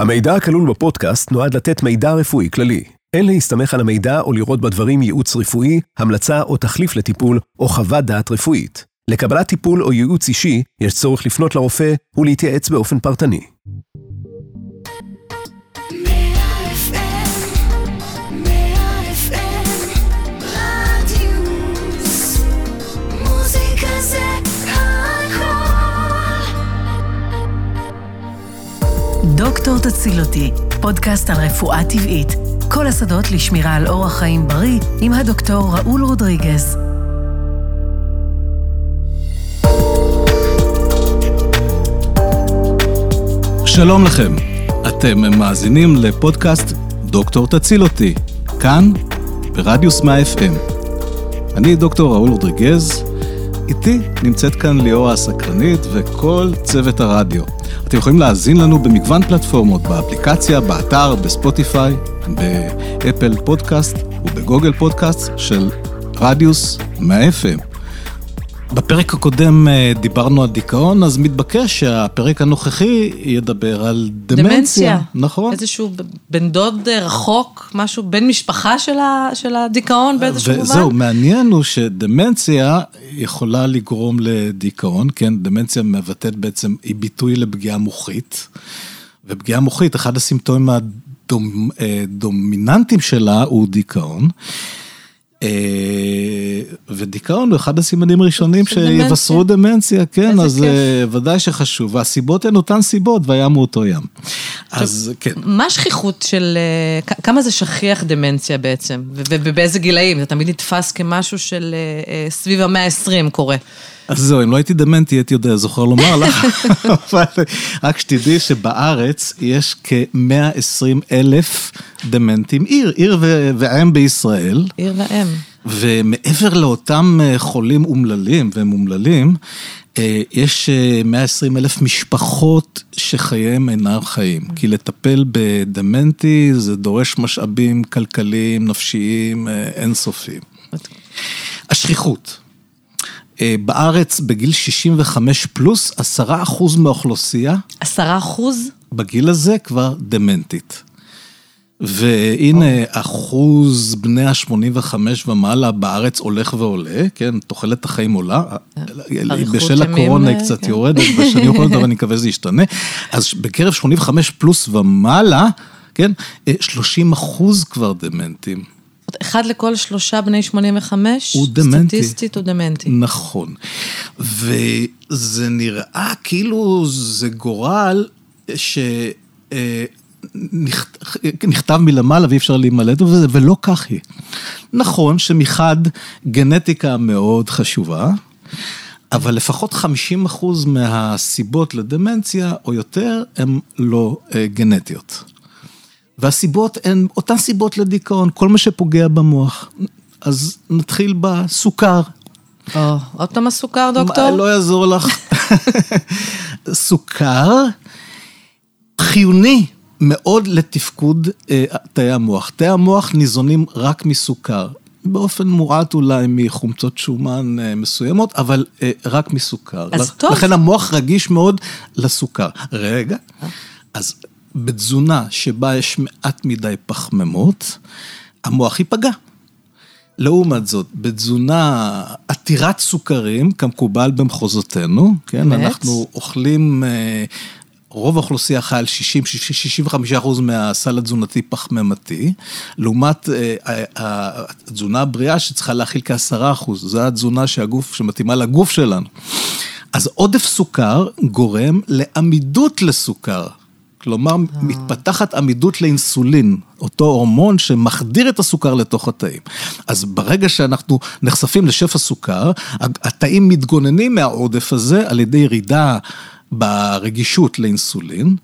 המידע הכלול בפודקאסט נועד לתת מידע רפואי כללי. אין להסתמך על המידע או לראות בדברים ייעוץ רפואי, המלצה או תחליף לטיפול, או חוות דעת רפואית. לקבלת טיפול או ייעוץ אישי, יש צורך לפנות לרופא ולהתייעץ באופן פרטני. דוקטור תציל אותי, פודקאסט על רפואה טבעית. כל השדות לשמירה על אורח חיים בריא עם הדוקטור ראול רודריגז. שלום לכם, אתם מאזינים לפודקאסט דוקטור תציל אותי, כאן ברדיוס 100 FM. אני דוקטור ראול רודריגז, איתי נמצאת כאן ליאורה הסקרנית וכל צוות הרדיו. אתם יכולים להאזין לנו במגוון פלטפורמות, באפליקציה, באתר, בספוטיפיי, באפל פודקאסט ובגוגל פודקאסט של רדיוס 100 FM. בפרק הקודם אה, דיברנו על דיכאון, אז מתבקש שהפרק הנוכחי ידבר על דמנציה. דמנציה. נכון. איזשהו בן דוד אה, רחוק, משהו, בן משפחה של, ה, של הדיכאון באיזשהו מובן. וזהו, מעניין הוא שדמנציה יכולה לגרום לדיכאון, כן? דמנציה מבטאת בעצם, היא ביטוי לפגיעה מוחית. ופגיעה מוחית, אחד הסימפטומים הדומיננטיים אה, שלה הוא דיכאון. אה, ודיכאון הוא אחד הסימנים הראשונים שיבשרו דמנציה, כן, אז אה, ודאי שחשוב, והסיבות הן אותן סיבות, הוא אותו ים. אז כן. מה השכיחות של, אה, כמה זה שכיח דמנציה בעצם, ובאיזה גילאים? זה תמיד נתפס כמשהו של סביב המאה ה-20 קורה. אז זהו, אם לא הייתי דמנטי, הייתי יודע, זוכר לומר לך, רק שתדעי שבארץ יש כ-120 אלף דמנטים, עיר, עיר ואם בישראל. עיר ואם. ומעבר לאותם אה, חולים אומללים והם אומללים, אה, יש 120 אה, אלף משפחות שחייהם אינם חיים. כי לטפל בדמנטי זה דורש משאבים כלכליים, נפשיים, אינסופיים. השכיחות. אה, בארץ בגיל 65 פלוס, עשרה אחוז מהאוכלוסייה. עשרה אחוז? בגיל הזה כבר דמנטית. והנה אחוז בני ה-85 ומעלה בארץ הולך ועולה, כן, תוחלת החיים עולה, בשל הקורונה היא קצת כן. יורדת בשנים האחרונות, אבל אני מקווה שזה ישתנה. אז בקרב 85 פלוס ומעלה, כן, 30 אה, אחוז כבר דמנטים. אחד לכל שלושה בני 85, הוא דמנטי. סטטיסטית הוא דמנטי. נכון. וזה נראה כאילו זה גורל ש... אה, נכתב מלמעלה ואי אפשר להימלט ולא כך היא. נכון שמחד גנטיקה מאוד חשובה, אבל לפחות 50 אחוז מהסיבות לדמנציה או יותר הן לא אה, גנטיות. והסיבות הן אותן סיבות לדיכאון, כל מה שפוגע במוח. אז נתחיל בסוכר. או, עוד פעם הסוכר, דוקטור? לא יעזור לך. סוכר חיוני מאוד לתפקוד אה, תאי המוח. תאי המוח ניזונים רק מסוכר. באופן מועט אולי מחומצות שומן אה, מסוימות, אבל אה, רק מסוכר. אז טוב. לכן המוח רגיש מאוד לסוכר. רגע, אז בתזונה שבה יש מעט מדי פחמימות, המוח ייפגע. לעומת זאת, בתזונה עתירת סוכרים, כמקובל במחוזותינו, כן, באמת? אנחנו אוכלים, אה, רוב האוכלוסייה חי על 60-65 אחוז מהסל התזונתי פחמימתי, לעומת אה, התזונה הבריאה שצריכה להכיל כ-10 אחוז, זו התזונה שהגוף, שמתאימה לגוף שלנו. אז עודף סוכר גורם לעמידות לסוכר. כלומר, מתפתחת עמידות לאינסולין, אותו הורמון שמחדיר את הסוכר לתוך התאים. אז ברגע שאנחנו נחשפים לשפע סוכר, התאים מתגוננים מהעודף הזה על ידי ירידה ברגישות לאינסולין,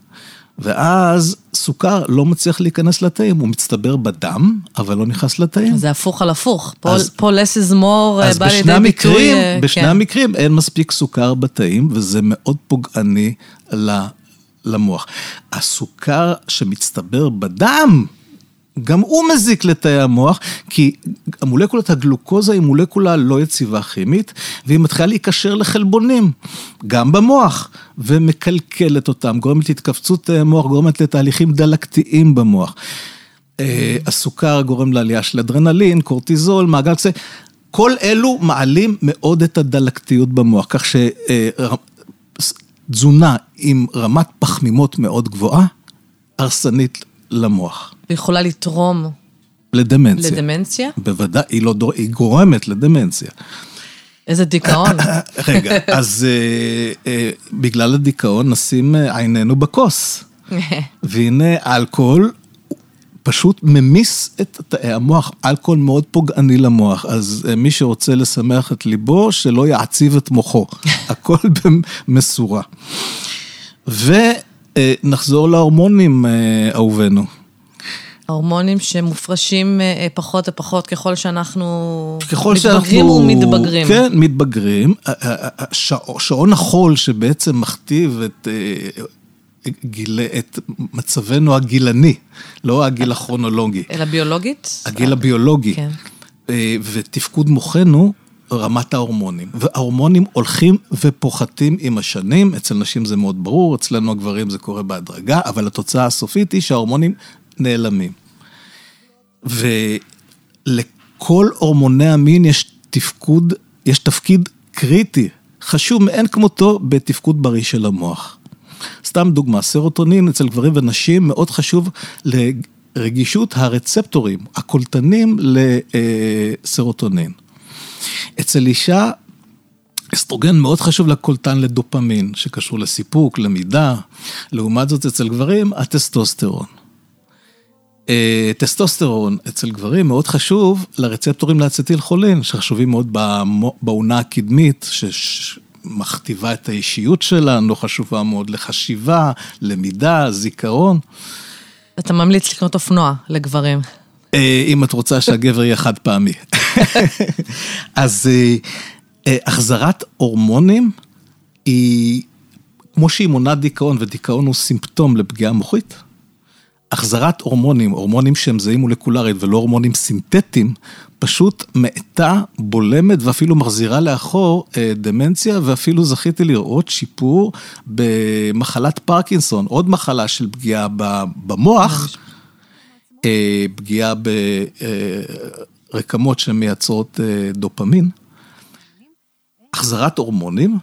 ואז סוכר לא מצליח להיכנס לתאים, הוא מצטבר בדם, אבל לא נכנס לתאים. זה הפוך על הפוך, פה less is more אה, בא לידי ביטוי. אז בשני כן. המקרים אין מספיק סוכר בתאים, וזה מאוד פוגעני למוח. הסוכר שמצטבר בדם גם הוא מזיק לתאי המוח, כי המולקולת הגלוקוזה היא מולקולה לא יציבה כימית, והיא מתחילה להיקשר לחלבונים, גם במוח, ומקלקלת אותם, גורמת להתכווצות תאי המוח, גורמת לתהליכים דלקתיים במוח. אה, הסוכר גורם לעלייה של אדרנלין, קורטיזול, מעגל קצה, כל אלו מעלים מאוד את הדלקתיות במוח, כך שתזונה עם רמת פחמימות מאוד גבוהה, הרסנית למוח. ויכולה לתרום לדמנציה. לדמנציה? בוודאי, היא, לא, דור- היא גורמת לדמנציה. איזה דיכאון. רגע, אז אה, אה, בגלל הדיכאון נשים אה, עינינו בכוס. והנה אלכוהול פשוט ממיס את תאי המוח, אלכוהול מאוד פוגעני למוח, אז אה, מי שרוצה לשמח את ליבו, שלא יעציב את מוחו, הכל במשורה. ונחזור להורמונים, אה, אהובנו. ההורמונים שמופרשים אה, אה, פחות ופחות ככל שאנחנו ככל שאנחנו... מתבגרים ומתבגרים. כן, מתבגרים. שעון החול שבעצם מכתיב את, אה, גיל, את מצבנו הגילני, לא הגיל הכרונולוגי, אלא ביולוגית? הגיל הביולוגי. כן. אה, ותפקוד מוחנו, רמת ההורמונים. וההורמונים הולכים ופוחתים עם השנים, אצל נשים זה מאוד ברור, אצלנו הגברים זה קורה בהדרגה, אבל התוצאה הסופית היא שההורמונים נעלמים. ולכל הורמוני המין יש תפקוד, יש תפקיד קריטי, חשוב מאין כמותו בתפקוד בריא של המוח. סתם דוגמה, סרוטונין אצל גברים ונשים מאוד חשוב לרגישות הרצפטורים, הקולטנים לסרוטונין. אצל אישה, אסטרוגן מאוד חשוב לקולטן לדופמין, שקשור לסיפוק, למידה. לעומת זאת, אצל גברים, הטסטוסטרון. אה, טסטוסטרון אצל גברים מאוד חשוב לרצפטורים לאצטיל כולין, שחשובים מאוד באונה הקדמית, שמכתיבה את האישיות שלנו, חשובה מאוד לחשיבה, למידה, זיכרון. אתה ממליץ לקנות אופנוע לגברים. אה, אם את רוצה שהגבר יהיה חד פעמי. אז אה, אה, החזרת הורמונים היא, כמו שהיא מונעת דיכאון, ודיכאון הוא סימפטום לפגיעה מוחית, החזרת הורמונים, הורמונים שהם זהים מולקולרית ולא הורמונים סינתטיים, פשוט מאטה, בולמת ואפילו מחזירה לאחור אה, דמנציה, ואפילו זכיתי לראות שיפור במחלת פרקינסון, עוד מחלה של פגיעה במוח, אה, פגיעה ברקמות שמייצרות אה, דופמין. החזרת הורמונים,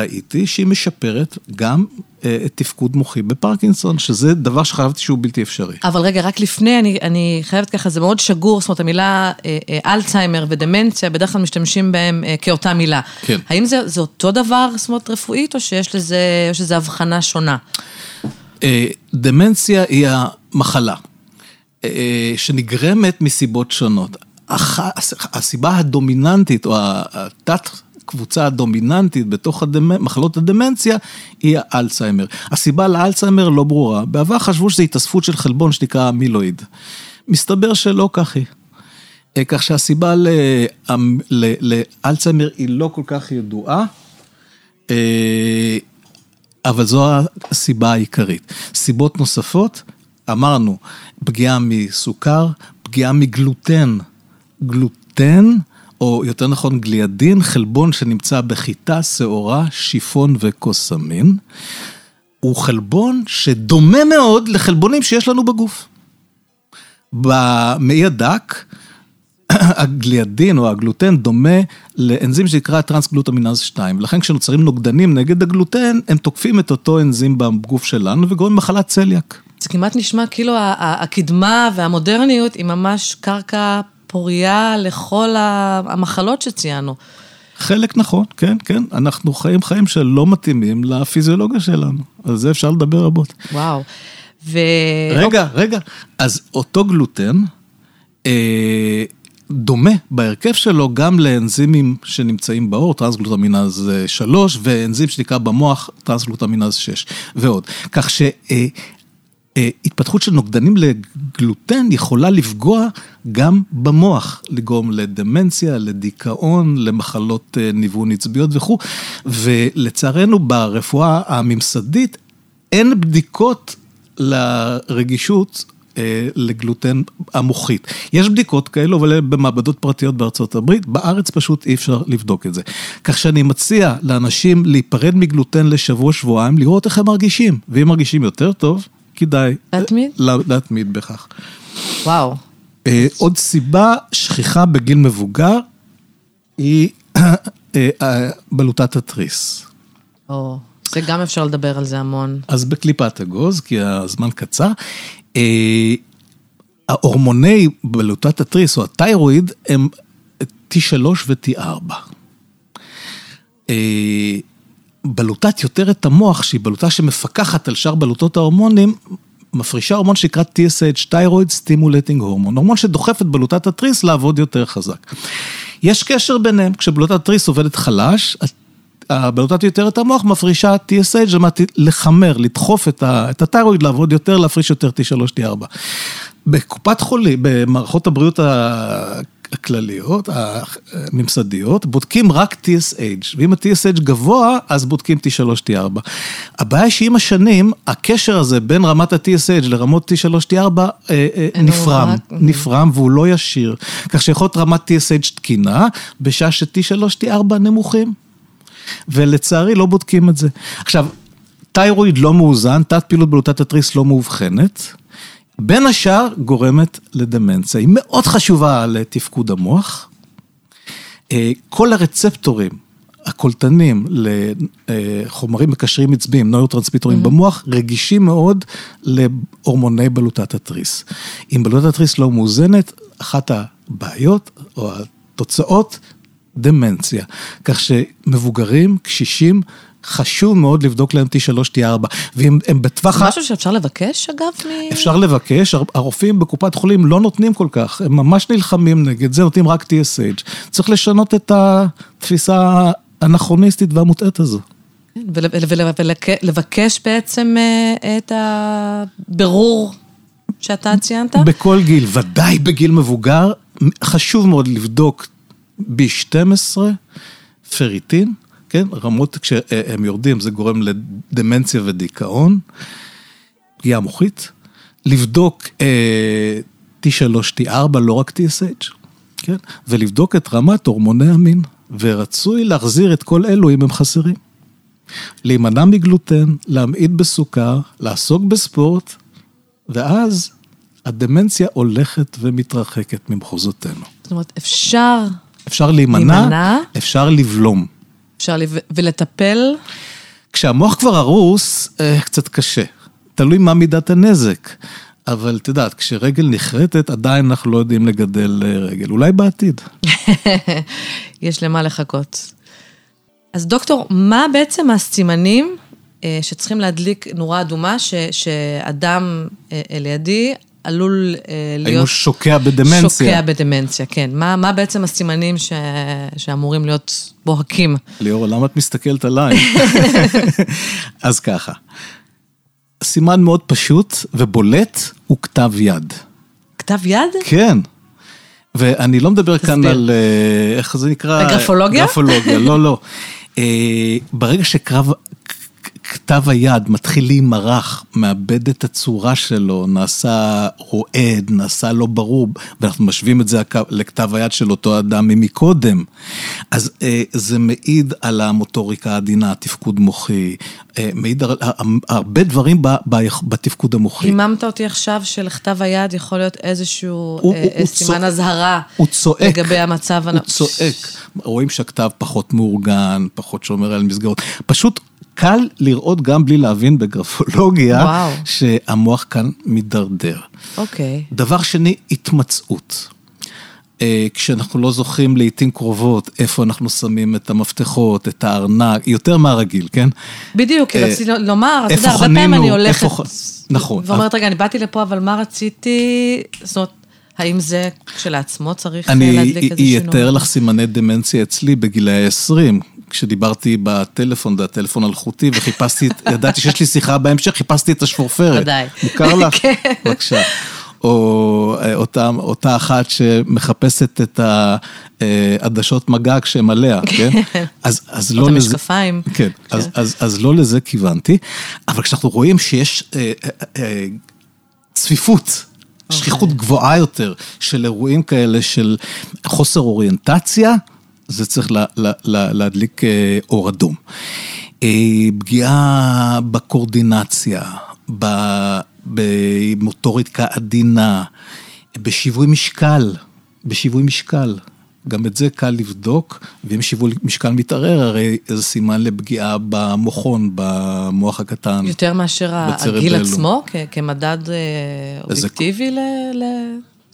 ראיתי שהיא משפרת גם אה, את תפקוד מוחי בפרקינסון, שזה דבר שחשבתי שהוא בלתי אפשרי. אבל רגע, רק לפני, אני, אני חייבת ככה, זה מאוד שגור, זאת אומרת, המילה אה, אה, אלצהיימר ודמנציה, בדרך כלל משתמשים בהם אה, כאותה מילה. כן. האם זה, זה אותו דבר, זאת אומרת, רפואית, או שיש לזה, או שזה הבחנה שונה? אה, דמנציה היא המחלה, אה, שנגרמת מסיבות שונות. הח- הסיבה הדומיננטית, או התת... קבוצה הדומיננטית בתוך הדמ... מחלות הדמנציה היא האלצהיימר. הסיבה לאלצהיימר לא ברורה. בעבר חשבו שזו התאספות של חלבון שנקרא המילואיד. מסתבר שלא כך היא. אה, כך שהסיבה ל- לאלצהיימר היא לא כל כך ידועה. אה, אבל זו הסיבה העיקרית. סיבות נוספות, אמרנו, פגיעה מסוכר, פגיעה מגלוטן. גלוטן, או יותר נכון גליאדין, חלבון שנמצא בחיטה, שעורה, שיפון וקוסמין, הוא חלבון שדומה מאוד לחלבונים שיש לנו בגוף. במעי הדק, הגליאדין או הגלוטן דומה לאנזים שנקרא טרנסגלוטמינז 2, ולכן כשנוצרים נוגדנים נגד הגלוטן, הם תוקפים את אותו אנזים בגוף שלנו וגורמים מחלת צליאק. זה כמעט נשמע כאילו הקדמה והמודרניות היא ממש קרקע פורייה לכל המחלות שציינו. חלק נכון, כן, כן, אנחנו חיים חיים שלא מתאימים לפיזיולוגיה שלנו, על זה אפשר לדבר רבות. וואו. ו... רגע, רגע, אז אותו גלוטן אה, דומה בהרכב שלו גם לאנזימים שנמצאים בעור, טרנסגלוטמינז 3, ואנזים שנקרא במוח טרנסגלוטמינז 6, ועוד. כך ש... אה, התפתחות של נוגדנים לגלוטן יכולה לפגוע גם במוח, לגרום לדמנציה, לדיכאון, למחלות אה, ניוון עצביות וכו', ולצערנו ברפואה הממסדית אין בדיקות לרגישות אה, לגלוטן המוחית. יש בדיקות כאלו, אבל במעבדות פרטיות בארצות הברית, בארץ פשוט אי אפשר לבדוק את זה. כך שאני מציע לאנשים להיפרד מגלוטן לשבוע-שבועיים, לראות איך הם מרגישים, ואם מרגישים יותר טוב, כדאי להתמיד? להתמיד בכך. וואו. אה, עוד סיבה שכיחה בגיל מבוגר היא בלוטת התריס. או, זה גם אפשר לדבר על זה המון. אז בקליפת אגוז, כי הזמן קצר. ההורמוני בלוטת התריס או התיירואיד הם T3 ו-T4. בלוטת יותרת המוח, שהיא בלוטה שמפקחת על שאר בלוטות ההורמונים, מפרישה הורמון שנקרא TSH, Thyroid Stimulating Hormone, הורמון שדוחף את בלוטת התריס לעבוד יותר חזק. יש קשר ביניהם, כשבלוטת התריס עובדת חלש, הבלוטת יותרת המוח מפרישה TSH, זאת אומרת לחמר, לדחוף את התיירואיד לעבוד יותר, להפריש יותר T3, T4. בקופת חולים, במערכות הבריאות הכלליות, הממסדיות, בודקים רק TSH, ואם ה-TSH גבוה, אז בודקים T3, T4. הבעיה שעם השנים, הקשר הזה בין רמת ה-TSH לרמות T3, T4 נפרם, נפרם והוא לא ישיר. כך שיכול להיות רמת TSH תקינה, בשעה ש-T3, T4 נמוכים. ולצערי לא בודקים את זה. עכשיו, תיירואיד לא מאוזן, תת פעילות בלוטת התריס לא מאובחנת. בין השאר גורמת לדמנציה, היא מאוד חשובה לתפקוד המוח. כל הרצפטורים, הקולטנים לחומרים מקשרים עצביים, נוירוטרנסמיטורים mm-hmm. במוח, רגישים מאוד להורמוני בלוטת התריס. אם בלוטת התריס לא מאוזנת, אחת הבעיות או התוצאות דמנציה. כך שמבוגרים, קשישים, חשוב מאוד לבדוק להם T3, T4, ואם הם בטווח... משהו שאפשר לבקש אגב? אפשר לבקש, הרופאים בקופת חולים לא נותנים כל כך, הם ממש נלחמים נגד זה, נותנים רק TSH. צריך לשנות את התפיסה האנכרוניסטית והמוטעית הזו. ולבקש בעצם אה, את הבירור שאתה ציינת? בכל גיל, ודאי בגיל מבוגר, חשוב מאוד לבדוק B12, פריטין, כן, רמות כשהם יורדים זה גורם לדמנציה ודיכאון, פגיעה מוחית, לבדוק אה, T3, T4, לא רק TSH, כן, ולבדוק את רמת הורמוני המין, ורצוי להחזיר את כל אלו אם הם חסרים. להימנע מגלוטן, להמעיט בסוכר, לעסוק בספורט, ואז הדמנציה הולכת ומתרחקת ממחוזותינו. זאת אומרת, אפשר אפשר להימנע, להימנע, אפשר לבלום. אפשר לב... ולטפל? כשהמוח כבר הרוס, אה, קצת קשה. תלוי מה מידת הנזק. אבל את יודעת, כשרגל נחרטת, עדיין אנחנו לא יודעים לגדל אה, רגל. אולי בעתיד. יש למה לחכות. אז דוקטור, מה בעצם הסימנים אה, שצריכים להדליק נורה אדומה, ש, שאדם לידי עלול להיות... האם הוא שוקע בדמנציה? שוקע בדמנציה, כן. מה, מה בעצם הסימנים ש... שאמורים להיות בוהקים? ליאור, למה את מסתכלת עליי? אז ככה, סימן מאוד פשוט ובולט הוא כתב יד. כתב יד? כן. ואני לא מדבר כאן על, אה, איך זה נקרא? גרפולוגיה? גרפולוגיה, לא, לא. אה, ברגע שקרב, כתב היד מתחיל להימרח, מאבד את הצורה שלו, נעשה רועד, נעשה לא ברור, ואנחנו משווים את זה לכתב היד של אותו אדם ממקודם. אז אה, זה מעיד על המוטוריקה העדינה, תפקוד מוחי, אה, מעיד על הרבה דברים בתפקוד המוחי. היממת אותי עכשיו שלכתב היד יכול להיות איזשהו הוא, אה, הוא סימן אזהרה לגבי המצב. הוא צועק, רואים שהכתב פחות מאורגן, פחות שומר על מסגרות. פשוט קל לראות גם בלי להבין בגרפולוגיה, וואו. שהמוח כאן מידרדר. אוקיי. דבר שני, התמצאות. אה, כשאנחנו לא זוכרים לעיתים קרובות איפה אנחנו שמים את המפתחות, את הארנק, יותר מהרגיל, כן? בדיוק, כי רציתי לומר, אתה יודע, הרבה פעמים אני הולכת... נכון. ואומרת, רגע, אני באתי לפה, אבל מה רציתי... זאת אומרת... האם זה כשלעצמו צריך להדליק איזה שינוי? אני אתאר לך סימני דמנציה אצלי בגילאי 20, כשדיברתי בטלפון, זה הטלפון אלחוטי, וחיפשתי, ידעתי שיש לי שיחה בהמשך, חיפשתי את השפורפרת. ודאי. מוכר לך? כן. בבקשה. או אה, אותה, אותה אחת שמחפשת את העדשות מגע כשהם עליה, כן? אז, אז לא לזה... את המשקפיים. כן, כן. אז, אז, אז לא לזה כיוונתי, אבל כשאנחנו רואים שיש אה, אה, אה, צפיפות שכיחות גבוהה יותר של אירועים כאלה של חוסר אוריינטציה, זה צריך לה, לה, לה, להדליק אה, אור אדום. אה, פגיעה בקורדינציה, במוטוריקה עדינה, בשיווי משקל, בשיווי משקל. גם את זה קל לבדוק, ואם שיווי משקל מתערער, הרי זה סימן לפגיעה במוחון, במוח הקטן. יותר מאשר הגיל עצמו, כמדד אה, אובייקטיבי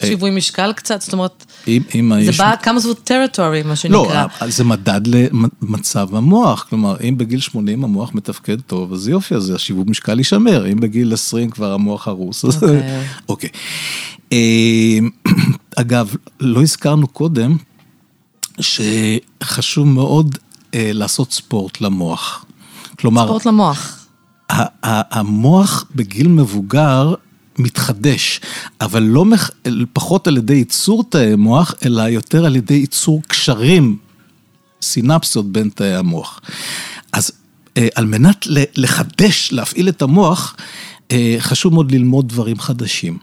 לשיווי משקל קצת? זאת אומרת, אם, אם זה האיש... בא כמה זאת טריטורי, מה שנקרא. לא, זה מדד למצב המוח, כלומר, אם בגיל 80 המוח מתפקד טוב, אז יופי, אז השיווי משקל יישמר, אם בגיל 20 כבר המוח הרוס, אז... אוקיי. אוקיי. אה, אגב, לא הזכרנו קודם, שחשוב מאוד אה, לעשות ספורט למוח. כלומר... ספורט למוח. המוח בגיל מבוגר מתחדש, אבל לא מח... פחות על ידי ייצור תאי מוח, אלא יותר על ידי ייצור קשרים, סינפסות בין תאי המוח. אז אה, על מנת לחדש, להפעיל את המוח, אה, חשוב מאוד ללמוד דברים חדשים.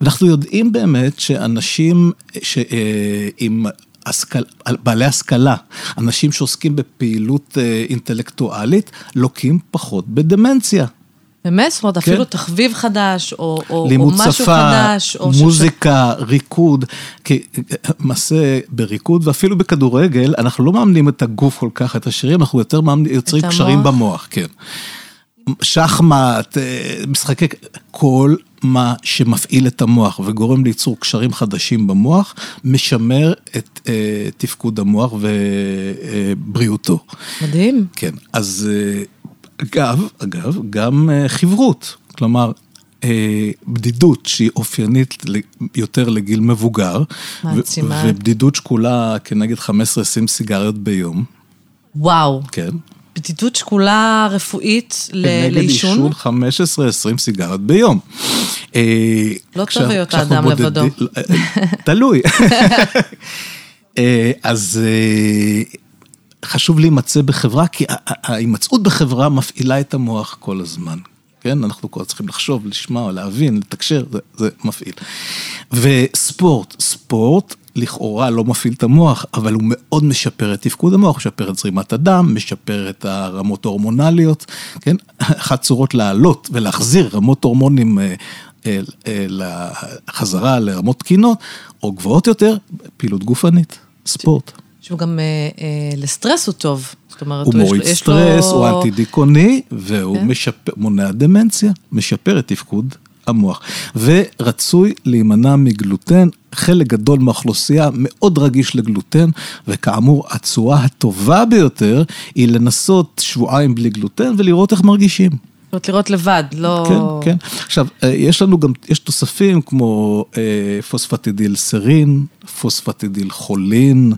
אנחנו יודעים באמת שאנשים שעם השכל, בעלי השכלה, אנשים שעוסקים בפעילות אה, אינטלקטואלית, לוקים פחות בדמנציה. באמת? זאת אומרת, כן. אפילו תחביב חדש, או, או, או משהו שפה, חדש, או... מוזיקה, ש... ריקוד, כי מעשה בריקוד, ואפילו בכדורגל, אנחנו לא מאמנים את הגוף כל כך, את השירים, אנחנו יותר מאמנים, יוצרים קשרים במוח, כן. שחמט, אה, משחקי, כל מה שמפעיל את המוח וגורם ליצור קשרים חדשים במוח, משמר את uh, תפקוד המוח ובריאותו. מדהים. כן, אז uh, אגב, אגב, גם uh, חברות, כלומר, uh, בדידות שהיא אופיינית יותר לגיל מבוגר. מעצימה. ובדידות שקולה כנגד 15-20 סיגריות ביום. וואו. כן. בדידות שקולה רפואית לעישון? נגד עישון 15-20 סיגריות ביום. אה, לא טוב להיות האדם לבדו. אה, תלוי. אה, אז חשוב להימצא בחברה, כי ההימצאות בחברה מפעילה את המוח כל הזמן. כן, אנחנו כבר צריכים לחשוב, לשמוע, להבין, לתקשר, זה, זה מפעיל. וספורט, ספורט לכאורה לא מפעיל את המוח, אבל הוא מאוד משפר את תפקוד המוח, משפר את זרימת הדם, משפר את הרמות ההורמונליות, כן? אחת צורות לעלות ולהחזיר רמות הורמונים אה, אה, אה, לחזרה לרמות תקינות, או גבוהות יותר, פעילות גופנית, ספורט. שהוא גם לסטרס הוא טוב. זאת אומרת, הוא מוריד סטרס, הוא אנטי דיכאוני, והוא כן. משפר, מונע דמנציה, משפר את תפקוד המוח. ורצוי להימנע מגלוטן, חלק גדול מהאוכלוסייה מאוד רגיש לגלוטן, וכאמור, הצורה הטובה ביותר היא לנסות שבועיים בלי גלוטן ולראות איך מרגישים. זאת אומרת, לראות לבד, לא... כן, כן. עכשיו, אה, יש לנו גם, יש תוספים כמו אה, פוספטידיל סרין, פוספטידיל כולין, אה,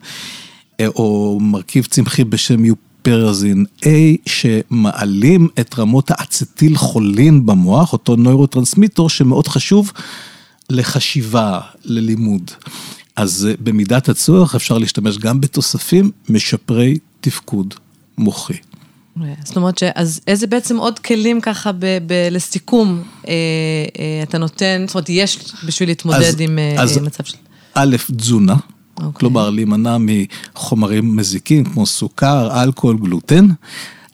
או מרכיב צמחי בשם יופ... פרזין A שמעלים את רמות האצטיל כולין במוח, אותו נוירוטרנסמיטור שמאוד חשוב לחשיבה, ללימוד. אז אה, במידת הצורך אפשר להשתמש גם בתוספים משפרי תפקוד מוחי. זאת אומרת, אז איזה בעצם עוד כלים ככה ב, ב, לסיכום אה, אה, אתה נותן, זאת אומרת, יש בשביל להתמודד אז, עם אה, אז מצב של... א', תזונה. Okay. אוקיי. כלומר, להימנע מחומרים מזיקים כמו סוכר, אלכוהול, גלוטן,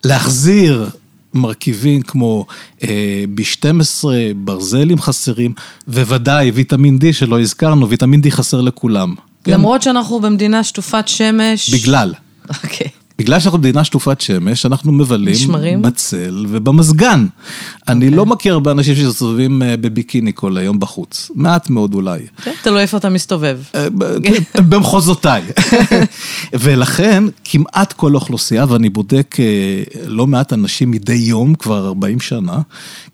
להחזיר מרכיבים כמו אה, B12, ברזלים חסרים, וודאי ויטמין D שלא הזכרנו, ויטמין D חסר לכולם. כן? למרות כן? שאנחנו במדינה שטופת שמש. בגלל. אוקיי. Okay. בגלל שאנחנו מדינה שטופת שמש, אנחנו מבלים נשמרים? בצל ובמזגן. Okay. אני אוקיי. לא מכיר הרבה אנשים שסובבים אה, בביקיני כל היום בחוץ. מעט מאוד אולי. כן, תלוי איפה אתה מסתובב. אה, כן, במחוזותיי. ולכן, כמעט כל האוכלוסייה, ואני בודק אה, לא מעט אנשים מדי יום, כבר 40 שנה,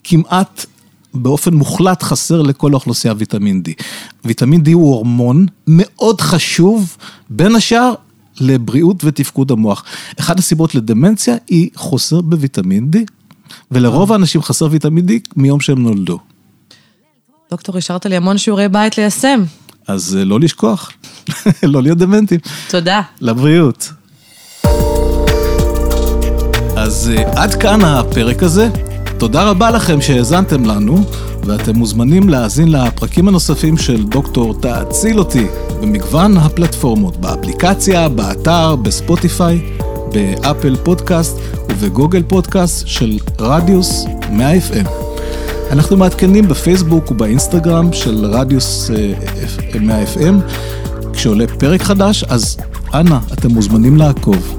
כמעט באופן מוחלט חסר לכל האוכלוסייה ויטמין D. ויטמין D הוא הורמון מאוד חשוב, בין השאר לבריאות ותפקוד המוח. אחת הסיבות לדמנציה היא חוסר בוויטמין D, ולרוב האנשים חסר ויטמין D מיום שהם נולדו. דוקטור, השארת לי המון שיעורי בית ליישם. אז אה, לא לשכוח, לא להיות דמנטים. תודה. לבריאות. אז אה, עד כאן הפרק הזה. תודה רבה לכם שהאזנתם לנו, ואתם מוזמנים להאזין לפרקים הנוספים של דוקטור תאציל אותי במגוון הפלטפורמות, באפליקציה, באתר, בספוטיפיי, באפל פודקאסט ובגוגל פודקאסט של רדיוס 100 FM. אנחנו מעדכנים בפייסבוק ובאינסטגרם של רדיוס 100 אה, FM. כשעולה פרק חדש, אז אנא, אתם מוזמנים לעקוב.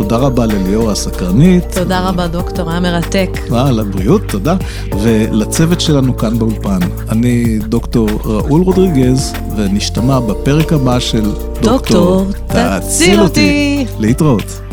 תודה רבה לליאור הסקרנית. תודה רבה, דוקטור, היה מרתק. אה, לבריאות, תודה. ולצוות שלנו כאן באולפן. אני דוקטור ראול רודריגז, ונשתמע בפרק הבא של דוקטור, תציל אותי. להתראות.